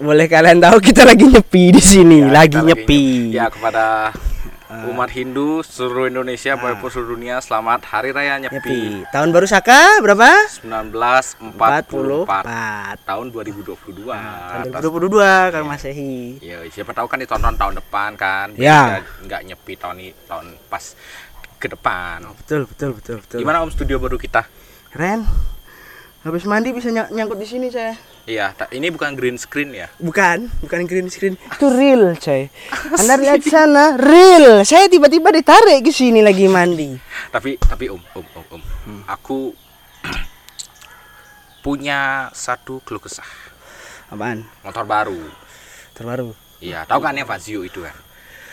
boleh kalian tahu kita lagi nyepi di sini, Ya, lagi nyepi. Ya kepada umat Hindu seluruh Indonesia maupun seluruh dunia selamat Hari Raya Nyepi, Nyepi. Tahun baru Saka berapa? 1944 tahun 2022. Tahun Atas- 2022 kan Masehi. Ya siapa tahu kan ditonton tahun depan kan. Ya. Biar nggak nyepi tahun ini tahun pas ke depan. Betul, betul, betul, betul. Gimana Om studio baru kita? Keren. Habis mandi bisa ny- nyangkut di sini saya. Iya, ini bukan green screen ya. Bukan, bukan green screen. Itu real, coy. Anda lihat sana, real. Saya tiba-tiba ditarik ke sini lagi mandi. Tapi tapi Om, Om, Om, Om. Aku punya satu keluh kesah. Apaan? Motor baru. Terbaru. Iya, tahu kan yang Fazio itu kan.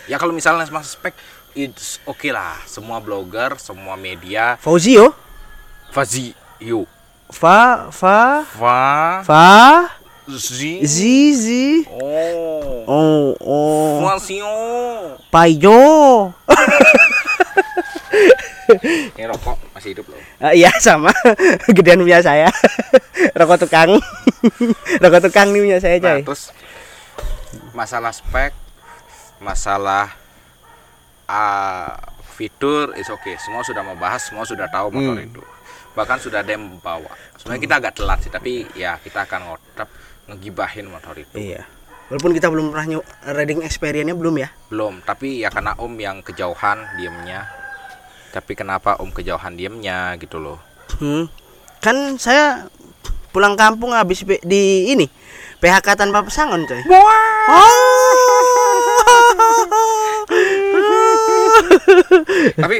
Ya kalau misalnya mas spek it's oke lah. Semua blogger, semua media Fauzio? Fazio. Fa, fa, Fa fa, Zi. zi, zi. Oh. Oh, oh. Fazio. Payo. Ini rokok masih hidup loh. Ah, iya sama, gedean punya saya. Rokok tukang. Rokok tukang nih punya saya, Nah, coy. terus masalah spek, masalah ah, fitur is oke. Semua sudah membahas, semua sudah tahu motor Hmm. itu. Bahkan sudah ada yang membawa. Sebenarnya kita agak telat sih, tapi ya kita akan ngotap ngegibahin motor itu. Iya. Walaupun kita belum pernah riding experience-nya belum ya. Belum, tapi ya karena Om yang kejauhan diemnya. Tapi kenapa Om kejauhan diemnya gitu loh. Hmm. Kan saya pulang kampung habis di ini PHK tanpa pesangon, coy. tapi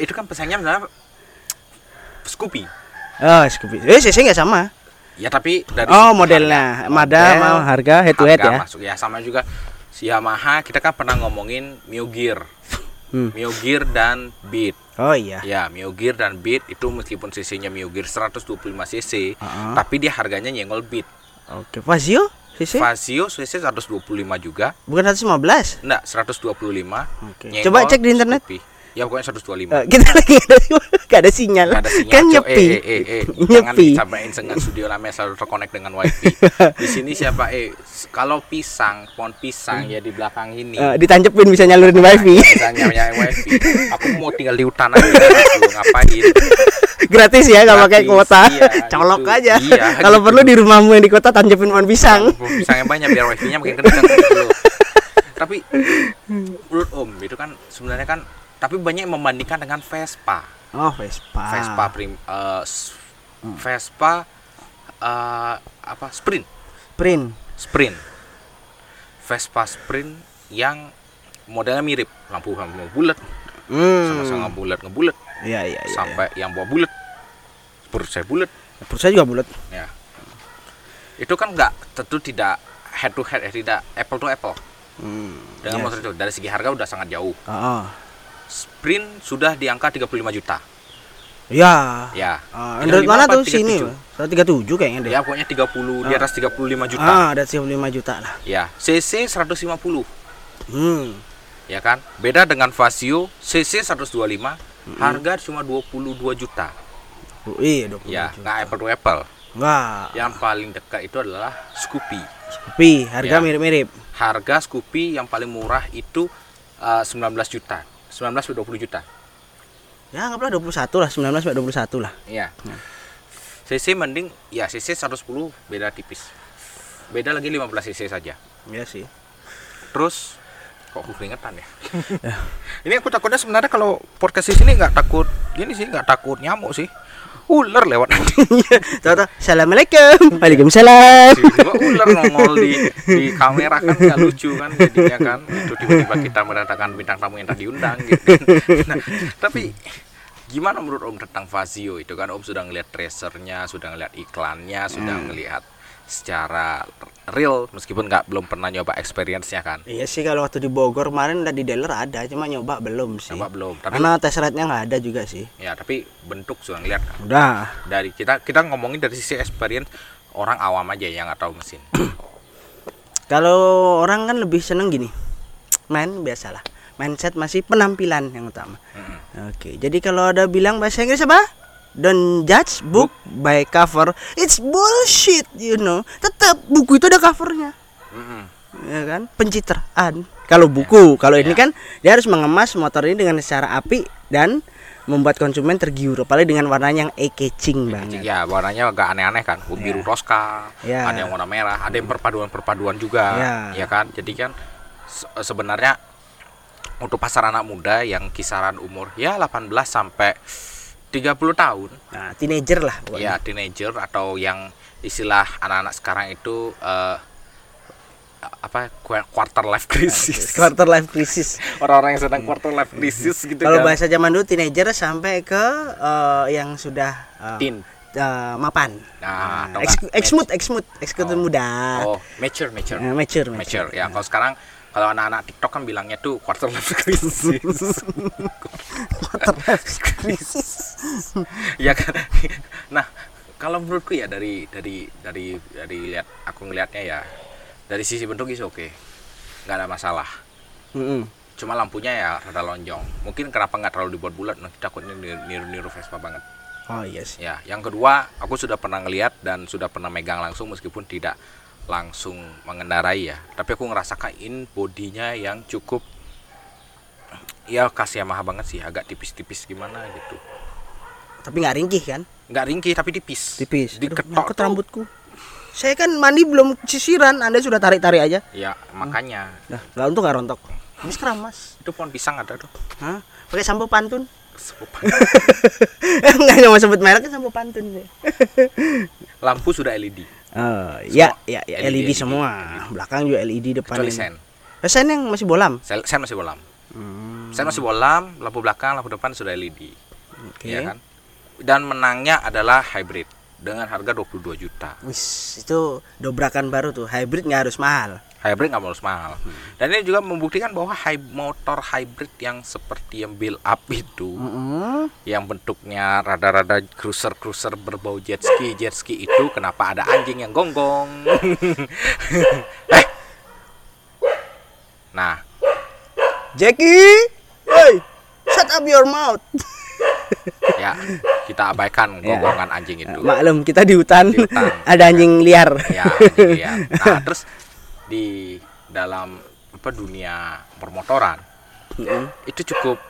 itu kan pesannya sebenarnya Scoopy. Oh, Scoopy. Eh, CC nggak sama. Ya tapi dari Oh, modelnya. Mada model, mau harga head to head ya. masuk ya sama juga si Yamaha kita kan pernah ngomongin Mio Gear. Hmm. Mio Gear dan Beat. Oh iya. Ya, Mio Gear dan Beat itu meskipun cc-nya Mio Gear 125 cc, Ah. tapi dia harganya nyenggol Beat. Oke, Fazio CC Vasio cc 125 juga. bukan 115. Enggak, 125. Oke. nyenggol Coba cek di internet. Scoopy. Ya pokoknya 125. Eh, kita lagi ada, nggak ada sinyal. Nggak ada sinyal, kan nyepi. Eh, eh, eh, eh. Jangan nyepi. dicapain sengat studio lamanya selalu terkonek dengan wifi. Di sini siapa eh kalau pisang, pohon pisang ya di belakang ini. Eh, ditancepin bisa nyalurin wifi. Pisangnya punya wifi. Aku mau tinggal di hutan aja gitu, ngapain? Gratis ya nggak pakai kuota. iya, Colok gitu. aja. Iya, Kalau gitu. perlu di rumahmu yang di kota tancepin pohon pisang. Pohon Pisangnya banyak biar wifi-nya makin kencang gitu. Tapi menurut Om itu kan sebenarnya kan tapi banyak yang membandingkan dengan Vespa. Oh, Vespa. Vespa prim eh, s- Vespa eh, apa sprint Print. sprint Vespa sprint yang modelnya mirip lampu lampu bulat Hmm. sama-sama bulat ngebulat Iya, iya, iya. sampai yang bawa bulat perut saya bulat Perut saya juga bulat. ya itu kan nggak tentu tidak head to head eh, tidak apple to apple Hmm. dengan Yes. motor itu dari segi harga udah sangat jauh Oh. Sprint sudah di angka 35 juta Ya. ya Ah, 35 Android mana tuh sini? 37? 137 kayaknya deh. ya pokoknya 30 di Ah. atas 35 juta Ah, ada 35 juta lah. ya cc 150 Hmm. ya kan beda dengan Vasio cc 125 harga cuma 22 juta Oh, iya 20 ya juta. nggak apple to apple Enggak. yang paling dekat itu adalah Scoopy Tapi harga Ya. mirip-mirip. harga Scoopy yang paling murah itu eh, 19 juta 19 atau 20 juta Ya, anggaplah 21 lah, 19 sampai 21 lah. Iya. cc mending ya cc 110 beda tipis beda lagi 15 cc saja Iya sih. terus kok aku keringetan ya ini aku takutnya sebenarnya kalau podcast di sini nggak takut gini sih nggak takut nyamuk sih ular lewat. Tahu Assalamualaikum. Waalaikumsalam. tiba-tiba ular nongol di di kamera kan nggak lucu kan jadinya kan. Itu tiba-tiba kita mendatangkan bintang tamu yang tak diundang gitu. Nah, tapi gimana menurut om tentang Fazio itu? Kan om sudah ngeliat tracernya sudah ngeliat iklannya sudah ngelihat secara real meskipun nggak belum pernah nyoba experience-nya kan Iya sih kalau waktu di Bogor kemarin udah di dealer ada, cuma nyoba belum sih. nyoba belum tapi Karena tes ride-nya nggak ada juga sih. ya tapi bentuk sudah ngeliat kan Udah. dari kita kita ngomongin dari sisi experience orang awam aja yang nggak tahu mesin Kalau orang kan lebih seneng gini. Main biasalah. Mindset masih penampilan yang utama. Mm-mm. Oke, jadi kalau ada bilang bahasa Inggris apa? Don't judge book by cover. It's bullshit, you know. Tetap buku itu ada covernya. ya kan pencitraan kalau buku kalau ini Ya. kan dia harus mengemas motor ini dengan secara api dan membuat konsumen tergiur apalagi dengan warnanya yang eye catching banget Ya warnanya agak aneh-aneh kan, biru toska, Ya. ada yang warna merah, ada yang perpaduan-perpaduan juga, Ya. ya kan. Jadi kan se- sebenarnya untuk pasar anak muda yang kisaran umur ya 18 sampai 30 tahun, nah teenager lah pokoknya. ya teenager atau yang istilah anak-anak sekarang itu eh, apa qu- quarter life crisis. quarter life crisis Orang-orang yang sedang quarter life crisis gitu kalau kan. bahasa zaman dulu teenager sampai ke eh, yang sudah eh, Teen. eh, mapan Nah, enggak, exmut exmut eksekutif Oh. muda Oh, mature, mature. Eh, mature mature ya kalau sekarang kalau anak-anak TikTok kan bilangnya tuh quarter life crisis. Quarter life crisis. Ya kan? Nah kalau menurutku ya dari dari dari dari lihat aku ngelihatnya ya dari sisi bentuk is oke nggak ada masalah. Mm-mm. cuma lampunya ya rada lonjong. Mungkin kenapa nggak terlalu dibuat bulat? Nanti takutnya niru niru Vespa banget. Oh iya sih. Ya yang kedua aku sudah pernah ngelihat dan sudah pernah megang langsung meskipun tidak langsung mengendarai ya. Tapi aku ngerasakan in bodinya yang cukup ya kasih Yamaha banget sih agak tipis-tipis gimana gitu. Tapi nggak ringkih kan? Nggak ringkih tapi tipis. Tipis. Aduh, diketok tuh. rambutku. Saya kan mandi belum sisiran anda sudah tarik tarik aja. Ya makanya. Nah lah untuk nggak rontok. Habis keramas itu pohon pisang ada tuh. Hah? pakai sampo pantun? Sepupan. nggak mau sebut merek sampo pantun deh lampu sudah LED oh ya ya, ya LED, LED, semua. Belakang juga LED depan kecuali sen. Eh, sen yang masih bolam? Sen, sen masih bolam. Hmm, sen masih bolam lampu belakang lampu depan sudah LED oke. Ya kan? Dan menangnya adalah hybrid dengan harga 22 juta. Wis, itu dobrakan baru tuh. Hybrid nggak harus mahal hybrid nggak harus mahal. Dan ini juga membuktikan bahwa hy- motor hybrid yang seperti yang build up itu Mm-mm. yang bentuknya rada-rada cruiser cruiser berbau jet ski jet ski itu kenapa ada anjing yang gonggong? Eh. Nah. Jackie! Hey shut up your mouth! Ya kita abaikan Ya. gonggongan anjing itu. Maklum kita di hutan, Di hutan. ada anjing liar. Ya anjing liar. nah terus di dalam apa dunia permotoran Mm-mm. itu cukup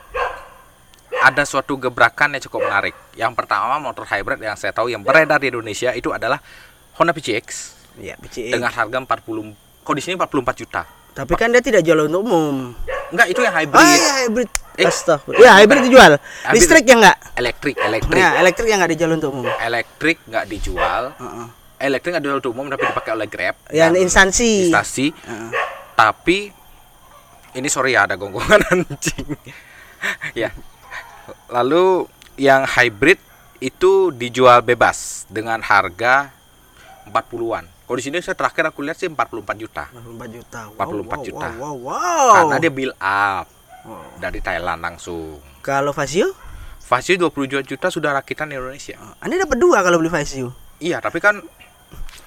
ada suatu gebrakan yang cukup menarik. Yang pertama motor hybrid yang saya tahu yang beredar di Indonesia itu adalah Honda PCX ya PCX. dengan harga 40 kok di sini 44 juta. tapi kan dia tidak jual untuk umum Enggak, itu yang hybrid. ah ya hybrid Eh, Astagfirullah. ya hybrid dijual Hybrid. listrik ya enggak Elektrik, elektrik. ya elektrik yang enggak dijual untuk umum Elektrik nggak dijual. Heeh. Elektrik dijual untuk umum tapi dipakai oleh Grab. ya dan instansi instansi. Heeh. Tapi ini sorry ya ada gonggongan anjing. ya. Lalu yang hybrid itu dijual bebas dengan harga 40-an. Kalau di sini saya terakhir aku lihat sih 44 juta. 44 juta 44 juta. wow, wow, wow. Karena dia build up Wow. dari Thailand langsung. kalau Vasio Fasio 22 juta sudah rakitan di Indonesia. anda dapat dua kalau beli Vasio Iya, tapi kan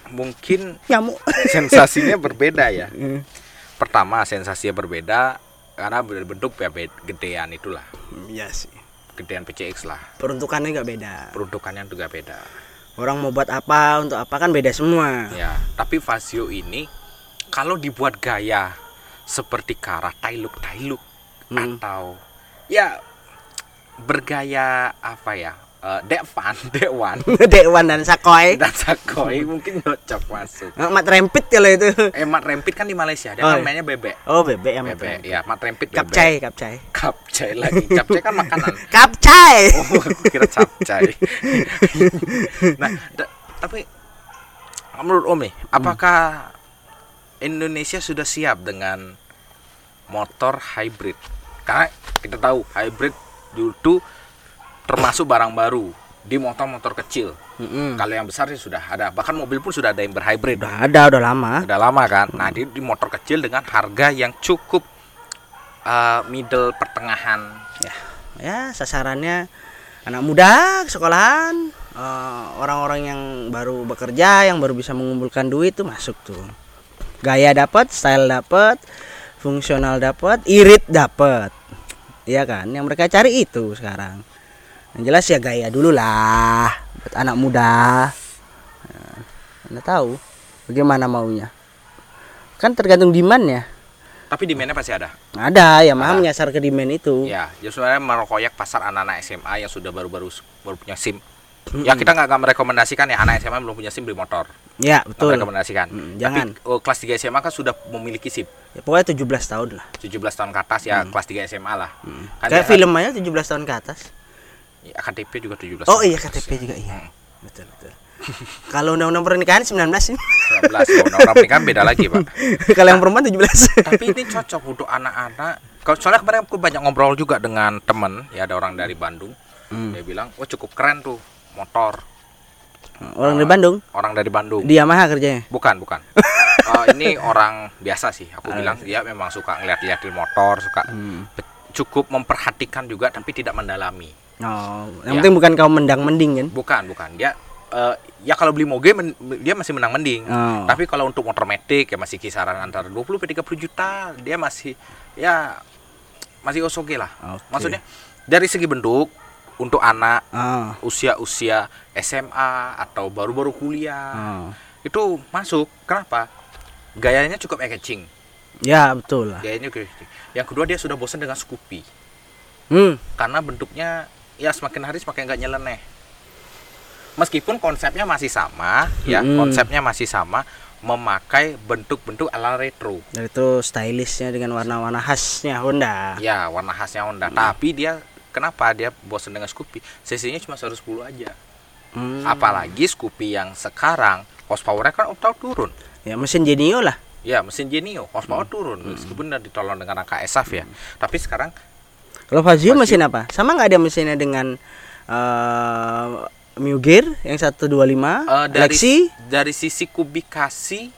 mungkin nyamuk sensasinya berbeda ya. Pertama sensasinya berbeda karena berbentuk ya gedean itulah, iya sih gedean PCX lah. peruntukannya nggak beda Peruntukannya juga beda. orang mau buat apa untuk apa kan beda semua Ya, tapi Vasio ini kalau dibuat gaya seperti Kara Tailuk Tailuk Hmm. atau ya bergaya apa ya? Eh, Dekvan, Dekwan Dewan dan Sakoy dan Sakoi mungkin cocok masuk. Eh, Mat Rempit kalau itu Eh, Mat Rempit kan di Malaysia, dia Oh, kan iya. mainnya bebek. oh bebek ya Mat Bebek, Rempit ya, Mat Rempit bebek. kapcai kapcai Kapcai lagi. Capcai kan makanan. kapcai Oh, aku kira capcai. nah, tapi menurut Om nih, apakah Indonesia sudah siap dengan motor hybrid? Karena kita tahu hybrid dulu tuh termasuk barang baru di motor-motor kecil. Mm-mm. Kalau yang besar sih sudah ada, bahkan mobil pun sudah ada yang berhybrid. udah ada udah lama Udah lama kan. Nah, di, di motor kecil dengan harga yang cukup uh, middle pertengahan ya ya sasarannya anak muda sekolahan eh, orang-orang yang baru bekerja yang baru bisa mengumpulkan duit tuh masuk tuh gaya dapat style dapat fungsional dapat irit dapat Iya kan yang mereka cari itu sekarang yang jelas ya gaya dulu lah buat anak muda Nah, anda tahu bagaimana maunya kan tergantung demand ya Tapi demandnya pasti ada. ada Yamaha Ada. menyasar ke demand itu Ya, ya sebenarnya merokoyak pasar anak-anak SMA yang sudah baru-baru baru punya SIM. Ya kita nggak nggak merekomendasikan ya anak SMA belum punya SIM beli motor. ya Nggak betul merekomendasikan. Mm, Tapi jangan. oh, kelas 3 SMA kan sudah memiliki SIM. ya, pokoknya 17 tahun lah 17 tahun ke atas ya kelas 3 SMA lah. Kan kayak dia- film aja 17 tahun ke atas ya, KTP juga 17. oh iya. KTP juga iya betul betul kalau undang-undang pernikahan 19 ini 19. Kalau orang pernikahan beda lagi, Pak. kalau yang perempuan 17 Tapi ini cocok untuk anak-anak. Kalau soalnya kemarin aku banyak ngobrol juga dengan temen, ya ada orang dari Bandung. Hmm. Dia bilang, "Oh, cukup keren tuh motor." orang dari Bandung Orang dari Bandung. di Yamaha kerjanya Bukan, bukan. Eh, ini orang biasa sih. Aku bilang dia memang suka ngeliat-liatin motor, suka be- cukup memperhatikan juga tapi tidak mendalami. Oh yang Ya. penting bukan kau mendang mending kan Bukan, bukan. Dia eh, ya kalau beli moge men- dia masih menang mending. Oh. Tapi kalau untuk motor metik ya masih kisaran antara 20 sampai 30 juta. Dia masih ya masih oke lah. Oke. Maksudnya dari segi bentuk untuk anak oh. usia-usia SMA atau baru-baru kuliah oh. itu masuk. Kenapa? Gayanya cukup eye-catching. ya betul lah Gayanya cukup. Yang kedua dia sudah bosan dengan Scoopy hmm karena bentuknya ya semakin hari semakin nggak nyeleneh. Meskipun konsepnya masih sama, ya Mm-mm. konsepnya masih sama, memakai bentuk-bentuk ala retro. dan itu stylishnya dengan warna-warna khasnya Honda Ya warna khasnya Honda. Tapi dia kenapa dia bosan dengan Scoopy? Cc-nya cuma 110 aja. Hmm. Apalagi Scoopy yang sekarang horsepower-nya kan udah turun. ya mesin Genio lah Ya mesin Genio horsepower turun meskipun udah ditolong dengan angka SAF ya. Tapi sekarang Kalau Fazio mesin apa? Sama nggak ada mesinnya dengan eh Mugear yang 125, eh, dari Lexi, dari sisi kubikasi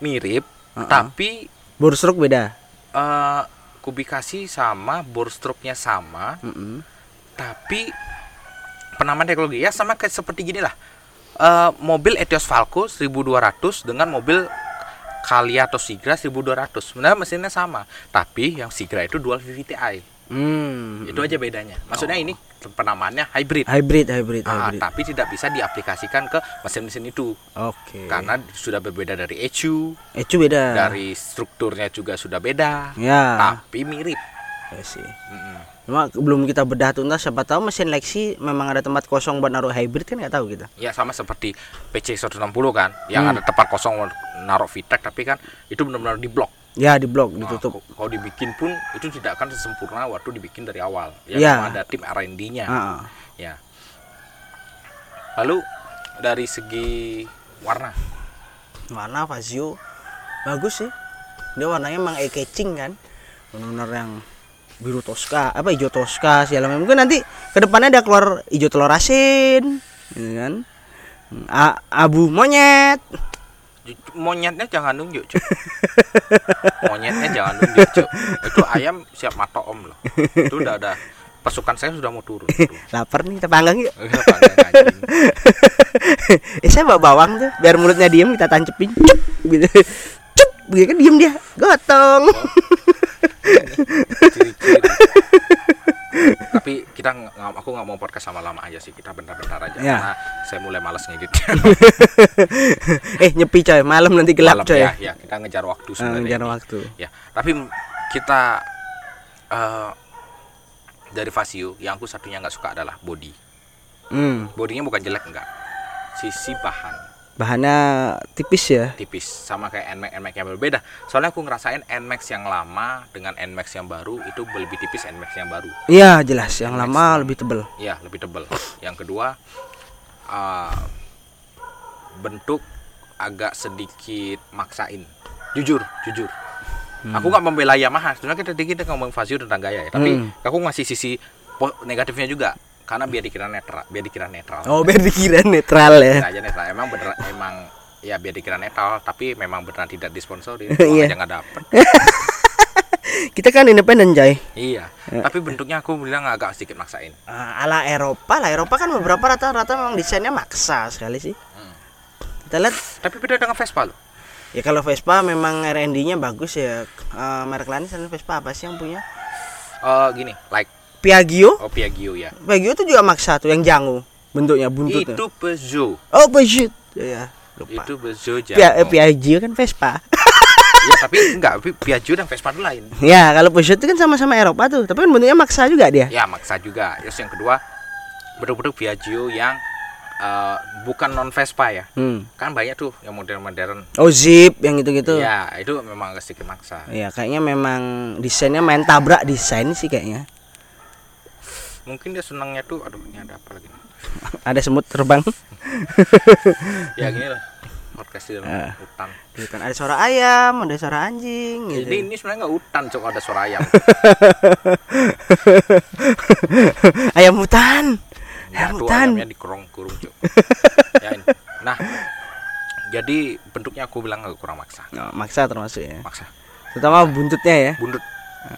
mirip, Uh-uh. tapi bore stroke beda. eh kubikasi sama, bore stroke-nya sama, Mm-mm. tapi penamaan teknologi ya sama kayak seperti gini lah. Eh, mobil Etios Falco 1200 dengan mobil Kalia atau Sigra 1200. Sebenarnya mesinnya sama, tapi yang Sigra itu dual VVTi. Hmm. Itu aja bedanya. Maksudnya ini penamaannya hybrid. Hybrid, hybrid, Ah, hybrid. tapi tidak bisa diaplikasikan ke mesin-mesin itu Oke. karena sudah berbeda dari ECU, Ecu beda. dari strukturnya juga sudah beda, Ya. tapi mirip. Ya sih. Mm-mm. Cuma belum kita bedah tuntas siapa tahu mesin Lexi memang ada tempat kosong buat naruh hybrid kan nggak tahu kita. Ya sama seperti PC 160 kan, yang Hmm. ada tempat kosong naruh VTEC tapi kan itu benar-benar di blok. Ya di blok Nah, ditutup. kalau dibikin pun itu tidak akan sempurna waktu dibikin dari awal. Ya, Ya. ada tim R&D-nya. Ah. Ya. Lalu dari segi warna, Warna Fazio bagus sih. Dia warnanya emang eye catching kan. Benar-benar yang biru Tosca, apa hijau Tosca segala macam. Mungkin nanti ke depannya ada keluar hijau telur asin, gitu kan. A- abu monyet. Monyetnya jangan nunjuk Cuk. monyetnya jangan nunjuk Cuk. itu ayam siap matok om loh. Itu udah ada. Pasukan saya sudah mau turun. Tuh. Lapar nih kita panggang yuk. Iya, panggang eh saya bawa bawang tuh biar mulutnya diem kita tancepin cup gitu. Cup begitu kan diem dia gotong. Tapi kita nggak- aku nggak mau podcast sama lama aja sih kita bentar-bentar aja Ya. karena saya mulai males ngedit. Eh nyepi coy malam nanti gelap Malam, coy. ya, ya kita ngejar waktu Ah, sebenarnya. ngejar ini. waktu. Ya tapi kita eh, dari Vasio yang aku satunya nggak suka adalah body. Hmm, bodinya bukan jelek enggak sisi bahan bahannya tipis ya? Tipis sama kayak NMAX NMAX yang berbeda soalnya aku ngerasain NMAX yang lama dengan NMAX yang baru itu lebih tipis NMAX yang baru. Iya jelas. Yang lama lebih tebel. Ya lebih tebal yang kedua eh, bentuk agak sedikit maksain. Jujur jujur. Aku nggak membela Yamaha. Sebenarnya kita kita ngomong Fazio tentang gaya ya tapi Hmm. aku ngasih sisi negatifnya juga karena biar dikira netral biar dikira netral. Oh biar dikira netral ya. Aja netral. Emang bener emang ya biar dikira netral tapi memang beneran tidak disponsori. Iya. aja nggak dapet. Kita kan independen coy iya. Tapi bentuknya aku bilang agak sedikit maksain. Ah, ala Eropa lah. Eropa kan beberapa rata-rata memang desainnya maksa sekali sih. Hmm. kita lihat. Tapi beda dengan Vespa loh. Ya kalau Vespa memang R&D-nya bagus ya. Eh, merek lain selain Vespa apa sih yang punya? Eh, gini like Piaggio. oh Piaggio ya Piaggio itu juga maksa tuh yang jangu bentuknya buntut. itu Peugeot Oh Peugeot. Ya, lupa. itu Peugeot Pia- eh. Piaggio kan Vespa. ya tapi enggak Pi- Piaggio dan Vespa itu lain Ya, kalau Peugeot itu kan sama-sama Eropa tuh, tapi kan bentuknya maksa juga dia. ya maksa juga terus yang kedua produk-produk Piaggio yang eh, bukan non Vespa ya Hmm. kan banyak tuh yang modern-modern Oh, Zip yang gitu-gitu. ya itu memang sedikit maksa Iya, kayaknya memang desainnya main tabrak desain sih kayaknya. Mungkin dia senangnya tuh aduh ini ada apa lagi nih? Ada semut terbang. ya gini lah podcast di dalam Ah. hutan Gitu kan ada suara ayam, ada suara anjing gitu. jadi ini sebenarnya nggak hutan cok ada suara ayam ayam hutan. ya Ayam hutan. ayamnya dikurung kurung cok ya, ini. nah jadi bentuknya aku bilang agak kurang maksa Oh, maksa termasuk ya. maksa Terutama buntutnya ya. buntut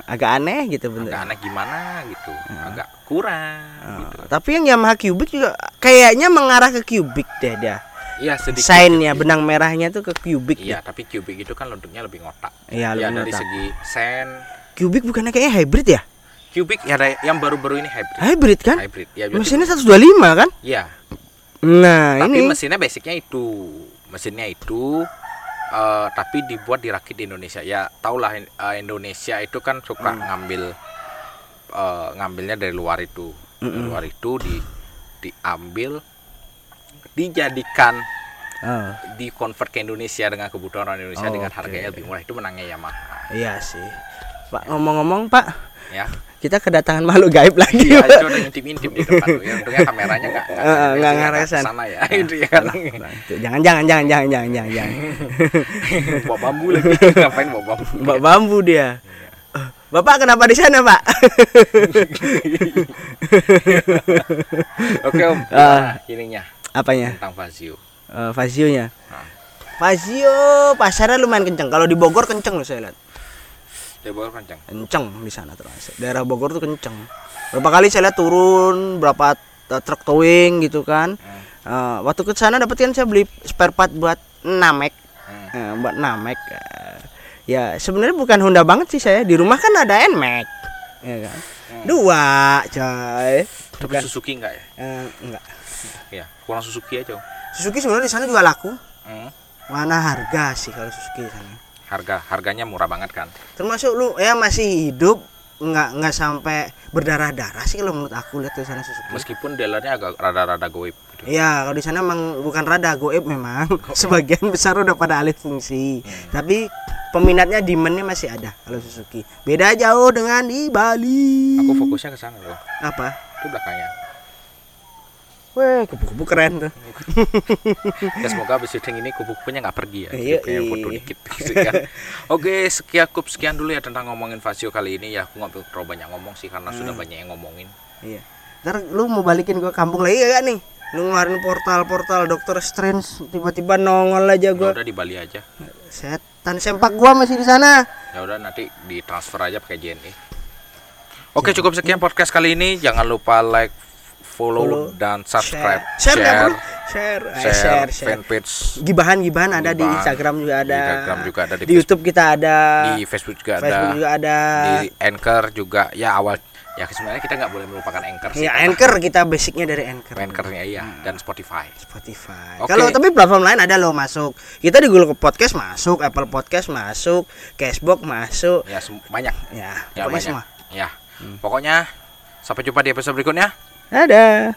Agak aneh gitu bentuknya. agak aneh gimana gitu agak kurang Oh, gitu Tapi yang Yamaha Cubic juga kayaknya mengarah ke Cubic deh dia. iya sedikit sedikit. benang merahnya tuh ke Cubic. iya tapi cubic itu kan bentuknya lebih ngotak Iya, ya dari ngotak. segi sen Cubic bukannya kayaknya hybrid ya? cubic ya yang baru-baru ini hybrid Hybrid kan? hybrid ya Mesinnya 125 kan? iya Nah, tapi ini mesinnya basicnya itu mesinnya itu eh, tapi dibuat dirakit di Indonesia ya tahulah eh, Indonesia itu kan suka Hmm. ngambil eh, ngambilnya dari luar itu dari Mm-mm. luar itu di diambil dijadikan Oh, di convert ke Indonesia dengan kebutuhan orang Indonesia Oh, dengan oke. harganya lebih murah itu menangnya Yamaha iya sih. Pak ngomong-ngomong, Pak, ya kita kedatangan makhluk gaib lagi. iya itu udah ngintip-ngintip di depan tuh ya untungnya kameranya nggak nggak ngarah ke sana. ya itu ya kan Nah, itu jangan jangan jangan jangan jangan jangan jangan. bawa bambu lagi ngapain bawa bambu Mbak bambu dia. Eh, Bapak kenapa di sana, Pak? oke om gimana ininya Apanya? tentang Fazio Eh, Fazio-nya. Nah. Fazio pasarnya lumayan kenceng. Kalau di Bogor kenceng loh saya lihat. Dia bawa kencang Kenceng di sana terus. Daerah Bogor tuh kenceng. Berapa kali saya lihat turun berapa eh, truk towing gitu kan. Hmm. Eh, waktu ke sana dapat kan saya beli spare part buat Namek. Hmm. Eh, buat Namek. Eh, ya sebenarnya bukan Honda banget sih saya. Di rumah kan ada Nmax. Ya kan. Dua, coy. tapi Bukan. Suzuki enggak ya Eh, enggak. ya kurang Suzuki aja Suzuki sebenarnya di sana juga laku. Hmm. Mana harga sih kalau Suzuki di sana? Harga harganya murah banget kan Termasuk lu ya masih hidup nggak nggak sampai berdarah-darah sih kalau menurut aku lihat di sana Suzuki. meskipun dealernya agak rada-rada goib gitu Iya, kalau di sana emang bukan rada goib memang. Sebagian besar udah pada alih fungsi. Tapi peminatnya demandnya masih ada kalau Suzuki. Beda jauh dengan di Bali. aku fokusnya ke sana loh apa? itu belakangnya Weh, kupu-kupu keren tuh. ya semoga habis syuting ini kupu-kupunya nggak pergi ya Iya, iya. foto dikit gitu kan oke sekian cukup sekian dulu ya tentang ngomongin Fasio kali ini ya aku nggak terlalu banyak ngomong sih karena sudah Hmm. banyak yang ngomongin Iya. Ntar lu mau balikin gua kampung lagi gak nih? Lu ngeluarin portal-portal Doctor Strange tiba-tiba nongol aja ya gua. udah di Bali aja Setan sempak gua masih di sana. ya udah nanti ditransfer aja pakai JNE oke cukup sekian podcast kali ini jangan lupa like follow, Follow, dan subscribe Share, share, share, share, Eh, share, share, share. fanpage Gibahan-gibahan ada di Gibahan. Instagram juga ada. Di Instagram juga ada, di Di YouTube kita ada. di Facebook juga Facebook ada juga ada. di Anchor juga ya awal ya sebenarnya kita nggak boleh melupakan Anchor sih Ya Anchor kita basicnya dari Anchor. Anchornya iya dan Spotify Spotify. Oke. Kalau tapi platform lain ada loh masuk. Kita di Google Podcast masuk, Apple Podcast masuk, Cashbox masuk. ya banyak Ya, ya pokoknya banyak semua. ya pokoknya sampai jumpa di episode berikutnya Tada!